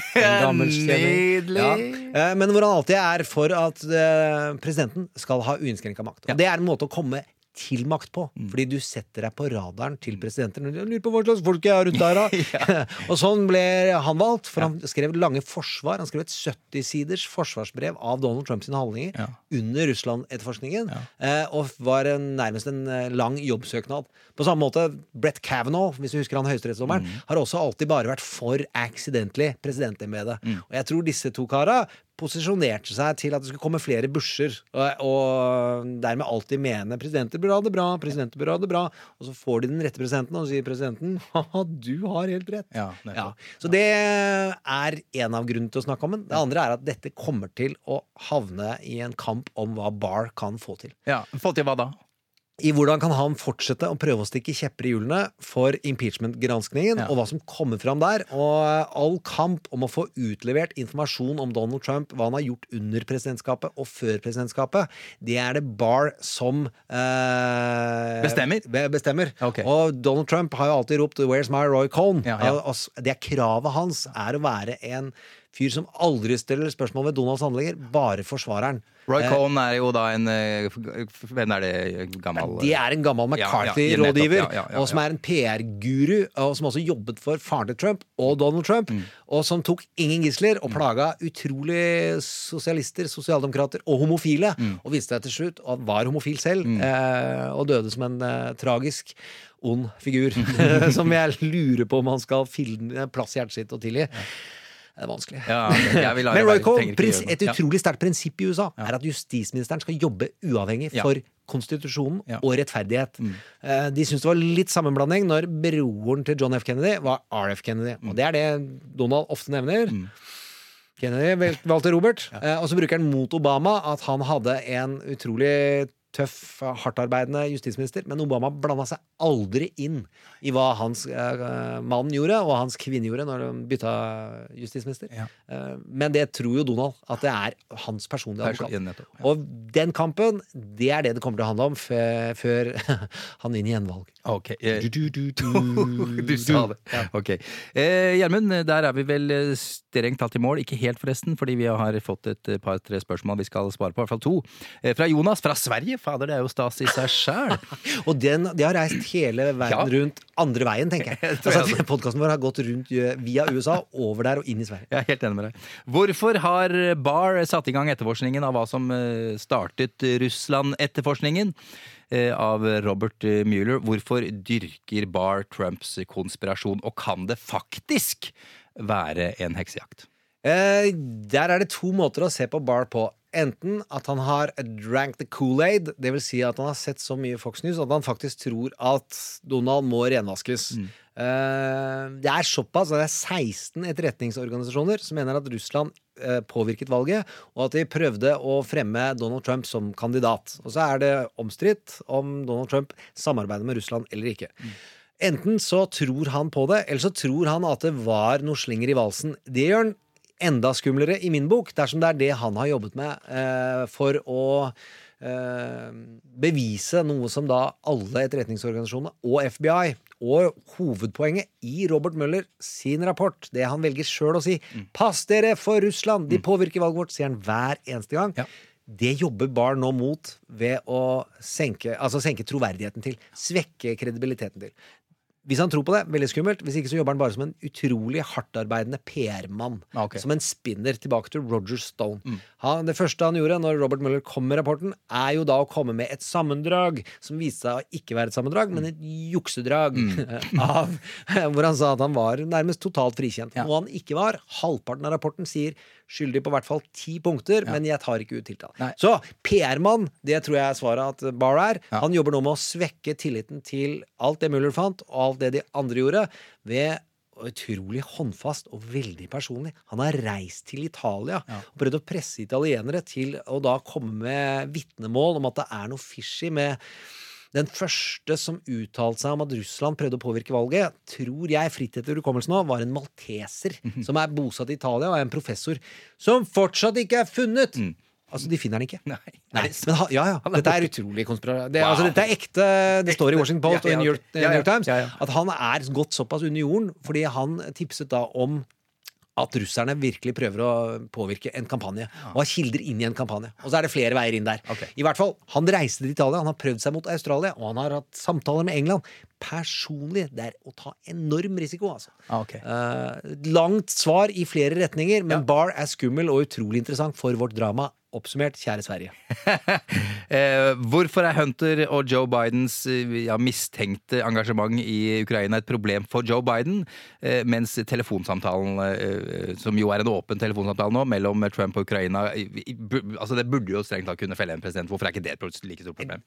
gammel. Nydelig. Ja. Eh, Men hvor han alltid er for at eh, presidenten skal ha uinnskrenka makt. Og det er en måte å komme til makt på. Mm. Fordi du setter deg på radaren til presidenten. Jeg lurer på hva slags folk jeg er rundt der, da. [LAUGHS] [LAUGHS] og sånn ble han valgt, for han skrev lange forsvar. Han skrev et 70-siders forsvarsbrev av Donald Trumps handlinger under Russland-etterforskningen. Ja. og var en, nærmest en eh, lang jobbsøknad. På samme måte Brett Kavanaugh, hvis du husker han høyesterettsdommeren, Mm. har også alltid bare vært for accidentally presidentembetet. Mm. Og jeg tror disse to kara posisjonerte seg til at det skulle komme flere busher, og, og dermed alltid mene presidenter bør ha det bra, presidenter bør ha det bra. Og så får de den rette presidenten, og så sier presidenten haha, du har helt rett. Ja, Ja. Så det er en av grunnene til å snakke om den. Det andre er at dette kommer til å havne i en kamp om hva Barr kan få til. Ja, Få til hva da? I hvordan kan han fortsette å prøve å stikke kjepper i hjulene for impeachment-granskningen, Ja. og hva som kommer fram der. Og all kamp om å få utlevert informasjon om Donald Trump, hva han har gjort under presidentskapet og før presidentskapet, det er det Barr som eh, Bestemmer? be- bestemmer. Okay. Og Donald Trump har jo alltid ropt 'Where's my Roy Cohn?' Ja, ja. Det er kravet hans er å være en fyr som aldri stiller spørsmål ved Donalds handlinger, bare forsvareren. Roy Eh, Cohn er jo da en eh, Hvem er det gammel Det er en gammel McCarthy-rådgiver, ja, ja, ja, og som er en PR-guru, og som også jobbet for faren til Trump og Donald Trump, Mm. og som tok ingen gisler og plaga utrolig sosialister, sosialdemokrater og homofile, Mm. og viste seg til slutt at han var homofil selv, mm. og døde som en uh, tragisk ond figur, [LAUGHS] som jeg lurer på om han skal finne plass i hjertet sitt og tilgi. Det er vanskelig. Ja, jeg vil [LAUGHS] Men Roy Cohn, et utrolig sterkt prinsipp i USA er at justisministeren skal jobbe uavhengig for konstitusjonen Ja. og rettferdighet. Mm. Eh, De syntes det var litt sammenblanding når broren til John F. Kennedy var RF Kennedy. Mm. Og det er det Donald ofte nevner. Kennedy valgte Robert, ja. og så bruker han mot Obama at han hadde en utrolig tøff, hardtarbeidende justisminister, men Obama blanda seg aldri inn i hva hans eh, mann gjorde, og hans kvinne gjorde, når de bytta justisminister. Eh, men det tror jo Donald, at det er hans personlige advokat. ja, Og den kampen, det er det det kommer til å handle om før, [LAUGHS] han vinner gjenvalg. Ok. eh, Du [LAUGHS] sa det. Ok. Eh, der er vi vel eh, strengt tatt i mål. Ikke helt, forresten, fordi vi har fått et eh, par-tre spørsmål vi skal svare på. I hvert fall to. Eh, Fra Jonas fra Sverige. Fader, det er jo stas i seg sjæl. [LAUGHS] Og den, de har reist hele verden Ja. rundt andre veien, tenker jeg. [LAUGHS] Jeg jeg Altså, Podkasten vår har gått rundt eh, via USA, over der og inn i Sverige. Jeg er helt enig med deg. Hvorfor har Barr satt i gang etterforskningen av hva som eh, startet Russland-etterforskningen eh, av Robert Mueller? Hvorfor dyrker Barr Trumps konspirasjon, og kan det faktisk være en heksejakt? Eh, der er det to måter å se på Barr på. Enten at han har drank the Kool-Aid, det vil si at han har sett så mye Fox News at han faktisk tror at Donald må renvaskes. Eh, det er såpass at det er 16 etterretningsorganisasjoner som mener at Russland uh, påvirket valget, og at de prøvde å fremme Donald Trump som kandidat. Og så er det omstridt om Donald Trump samarbeider med Russland eller ikke. Enten så tror han på det, eller så tror han at det var noe slinger i valsen. Det gjør han enda skumlere i min bok, dersom det er det han har jobbet med eh, for å eh, bevise noe som da alle etterretningsorganisasjonene og FBI og hovedpoenget i Robert Møller sin rapport, det han velger sjøl å si Pass dere for Russland! De påvirker valget vårt, sier han hver eneste gang. Det jobber barn nå mot ved å senke, altså senke troverdigheten til. Svekke kredibiliteten til. Hvis han tror på det, veldig skummelt. Hvis ikke så jobber han bare som en utrolig hardtarbeidende PR-mann. Okay. Som en spinner. Tilbake til Roger Stone. Han, det første han gjorde når Robert Mueller kom med rapporten, er jo da å komme med et sammendrag som viste seg å ikke være et sammendrag, men et juksedrag. [LAUGHS] av, hvor han sa at han var nærmest totalt frikjent. Noe han ikke var. Halvparten av rapporten sier skyldig på hvert fall ti punkter, men jeg tar ikke ut tiltale. Så PR-mann, det tror jeg er svaret at Barr er. Han jobber nå med å svekke tilliten til alt det Muller fant, og alt det de andre gjorde, ved utrolig håndfast og veldig personlig. Han har reist til Italia og prøvd å presse italienere til å da komme med vitnemål om at det er noe fishy med den første som uttalte seg om at Russland prøvde å påvirke valget, tror jeg fritt etter hukommelsen nå, var en malteser som er bosatt i Italia og er en professor som fortsatt ikke er funnet. Altså, de finner den ikke. Nei. Nei, men ja, ja. Dette er utrolig konspirasjon. Det, Wow. altså, dette er ekte. Det står i Washington Post Ja, og i New York. New York Times at han er gått såpass under jorden fordi han tipset da om at russerne virkelig prøver å påvirke en kampanje. Og har kilder inn i en kampanje. Og så er det flere veier inn der. I hvert fall, Han reiste til Italia, han har prøvd seg mot Australia, og han har hatt samtaler med England. Personlig, det er å ta enorm risiko, altså. Okay. ok. Eh, langt svar i flere retninger, men Barr er skummel og utrolig interessant for vårt drama. Oppsummert, kjære Sverige. [LAUGHS] Eh, hvorfor er Hunter og Joe Bidens eh, ja, mistenkte engasjement i Ukraina et problem for Joe Biden, eh, mens telefonsamtalen, eh, som jo er en åpen telefonsamtale nå, mellom Trump og Ukraina i, i, bu, altså Det burde jo strengt tatt kunne felle en president. Hvorfor er ikke det et like stort problem?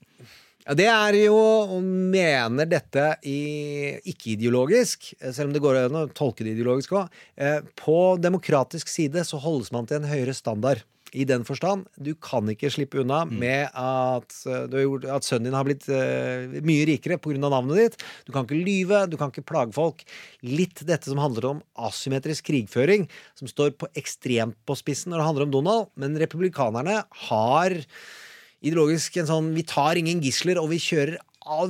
Ja, det er jo og mener dette ikke-ideologisk, eh, selv om det går an å tolke det ideologisk òg. På demokratisk side så holdes man til en høyere standard. I den forstand, du kan ikke slippe unna med at, eh, du har gjort, at sønnen din har blitt uh, mye rikere pga. navnet ditt. Du kan ikke lyve, du kan ikke plage folk. Litt dette som handler om asymmetrisk krigføring, som står på ekstremt på spissen når det handler om Donald. Men republikanerne har ideologisk en sånn Vi tar ingen gisler, og vi kjører,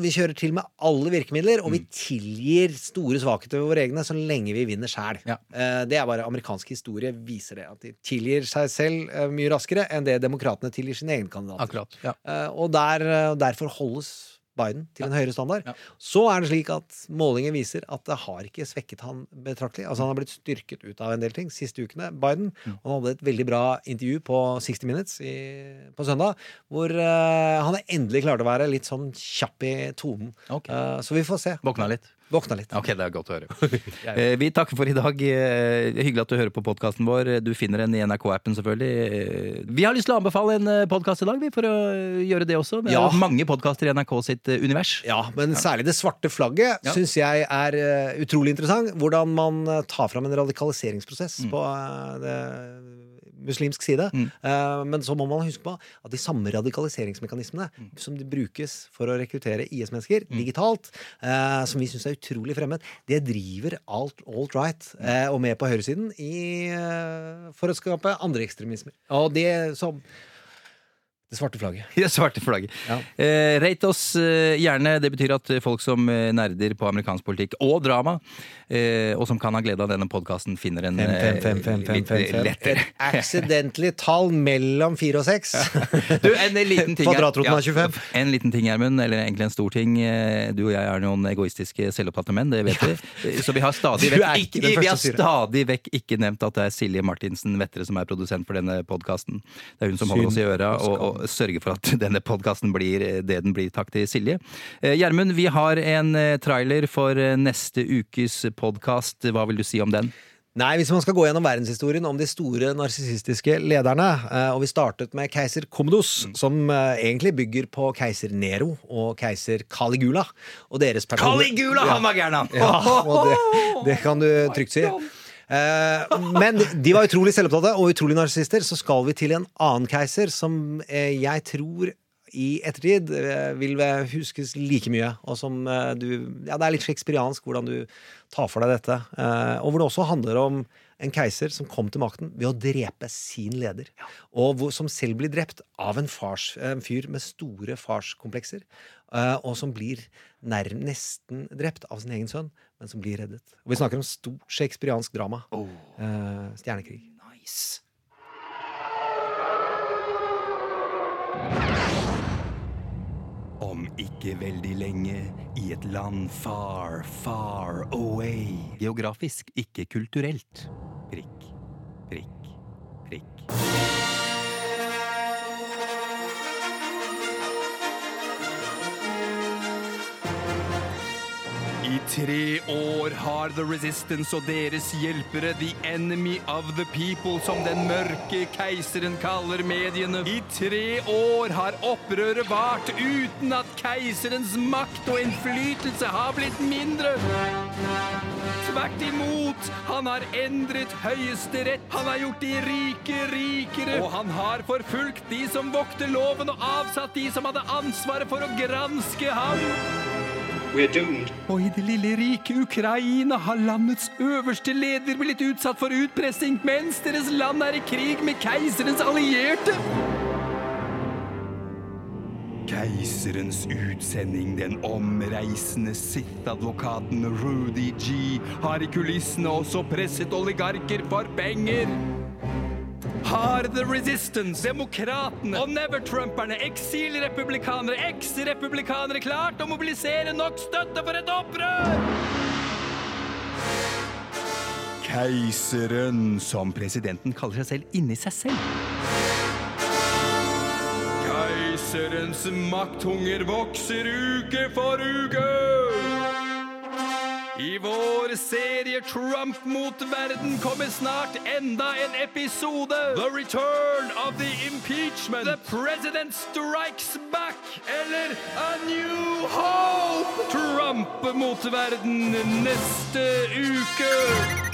vi kjører til med alle virkemidler. Og vi tilgir store svakheter ved våre egne så lenge vi vinner sjæl. Ja. det er bare amerikansk historie viser det. At de tilgir seg selv eh, mye raskere enn det demokratene tilgir sine egne kandidater. Akkurat, ja. Eh, og der, eh, derfor holdes Biden til en høyere standard. Så er det slik at målinger viser at det har ikke svekket han betraktelig. Altså Han har blitt styrket ut av en del ting siste ukene, Biden. Og han hadde et veldig bra intervju på 60 Minutes i, på søndag, hvor uh, han endelig klarte å være litt sånn kjapp i tonen. Eh, så vi får se. Våkna litt? Våkna litt. Ok, det er godt å høre. [LAUGHS] Eh, Vi takker for i dag. Eh, Hyggelig at du hører på podkasten vår. Du finner den i NRK-appen, selvfølgelig. Eh, Vi har lyst til å anbefale en podkast i dag, vi, for å gjøre det også. Vi Ja. har mange podkaster i NRK sitt eh, univers. Ja, men særlig det svarte flagget Ja. syns jeg er eh, utrolig interessant. Hvordan man eh, tar fram en radikaliseringsprosess Mm. på eh, det muslimsk side. Eh, men så må man huske på at de samme radikaliseringsmekanismene Mm. som de brukes for å rekruttere IS-mennesker digitalt, uh, som vi syns er utrolig fremmed, det driver alt alt-right uh, og med på høyresiden i, for å skape andre ekstremismer. Og det som Det svarte flagget. [LAUGHS] Det svarte flagget. Eh, rate oss eh, gjerne. Det betyr at folk som eh, nerder på amerikansk politikk og drama, eh, og som kan ha glede av denne podkasten, finner en fem, litt lettere. Et accidentally tall mellom fire og seks. Du, en liten ting Kvadratroten er 25. En liten ting, Gjermund, eller egentlig en stor ting. Eh, Du og jeg er noen egoistiske, selvopptatte menn, det vet vi. Eh, Så vi har stadig vekk ikke vi har stadig vekk ikke nevnt at det er Silje Martinsen Vettre som er produsent for denne podkasten. Det er hun som holder oss i øra og og, og sørger for at [LAUGHS] denne podkasten blir eh, det den blir. Takk til Silje. Eh, Gjermund, vi har en eh, trailer for neste ukes podkast. Hva vil du si om den? Nei, Hvis man skal gå gjennom verdenshistorien om de store narsissistiske lederne Og vi startet med keiser Commodus, som eh, egentlig bygger på keiser Nero og keiser Caligula. Og deres Caligula, han var gæren, han! Ja, det, [LAUGHS] det kan du trygt si. Eh, men de var utrolig selvopptatte og utrolig narsissister. Så skal vi til en annen keiser som eh, jeg tror i ettertid eh, vil huskes like mye. Og som du Ja, det er litt shakespeariansk hvordan du tar for deg dette. Og hvor det også handler om en keiser som kom til makten ved å drepe sin leder. Og som selv blir drept av en, fars, en fyr med store farskomplekser. og som blir nær, nesten drept av sin egen sønn, men som blir reddet. Og vi snakker om stort shakespeariansk drama. Eh, stjernekrig. Nice. Om ikke veldig lenge, i et land far, far away. Geografisk, ikke kulturelt. Prikk, prikk, prikk. I tre år har The Resistance og deres hjelpere The Enemy of the People, som den mørke keiseren kaller mediene. I tre år har opprøret vart uten at keiserens makt og innflytelse har blitt mindre. Tvert imot, han har endret høyesterett, han har gjort de rike rikere, og han har forfulgt de som vokter loven og avsatt de som hadde ansvaret for å granske ham. Og i det lille rike Ukraina har landets øverste leder blitt utsatt for utpressing mens deres land er i krig med keiserens allierte. Keiserens utsending, den omreisende Sith-advokaten Rudy G, har i kulissene også presset oligarker for penger. Har The Resistance, Demokratene og Never-Trumperne, eksilrepublikanere, eks-republikanere klart å mobilisere nok støtte for et opprør? Keiseren, som presidenten kaller seg selv inni seg selv. Keiserens makthunger vokser uke for uke. I vår serie Trump mot verden kommer snart enda en episode. The Return of the Impeachment. The President Strikes Back. Eller A New Hope. Trump mot verden neste uke.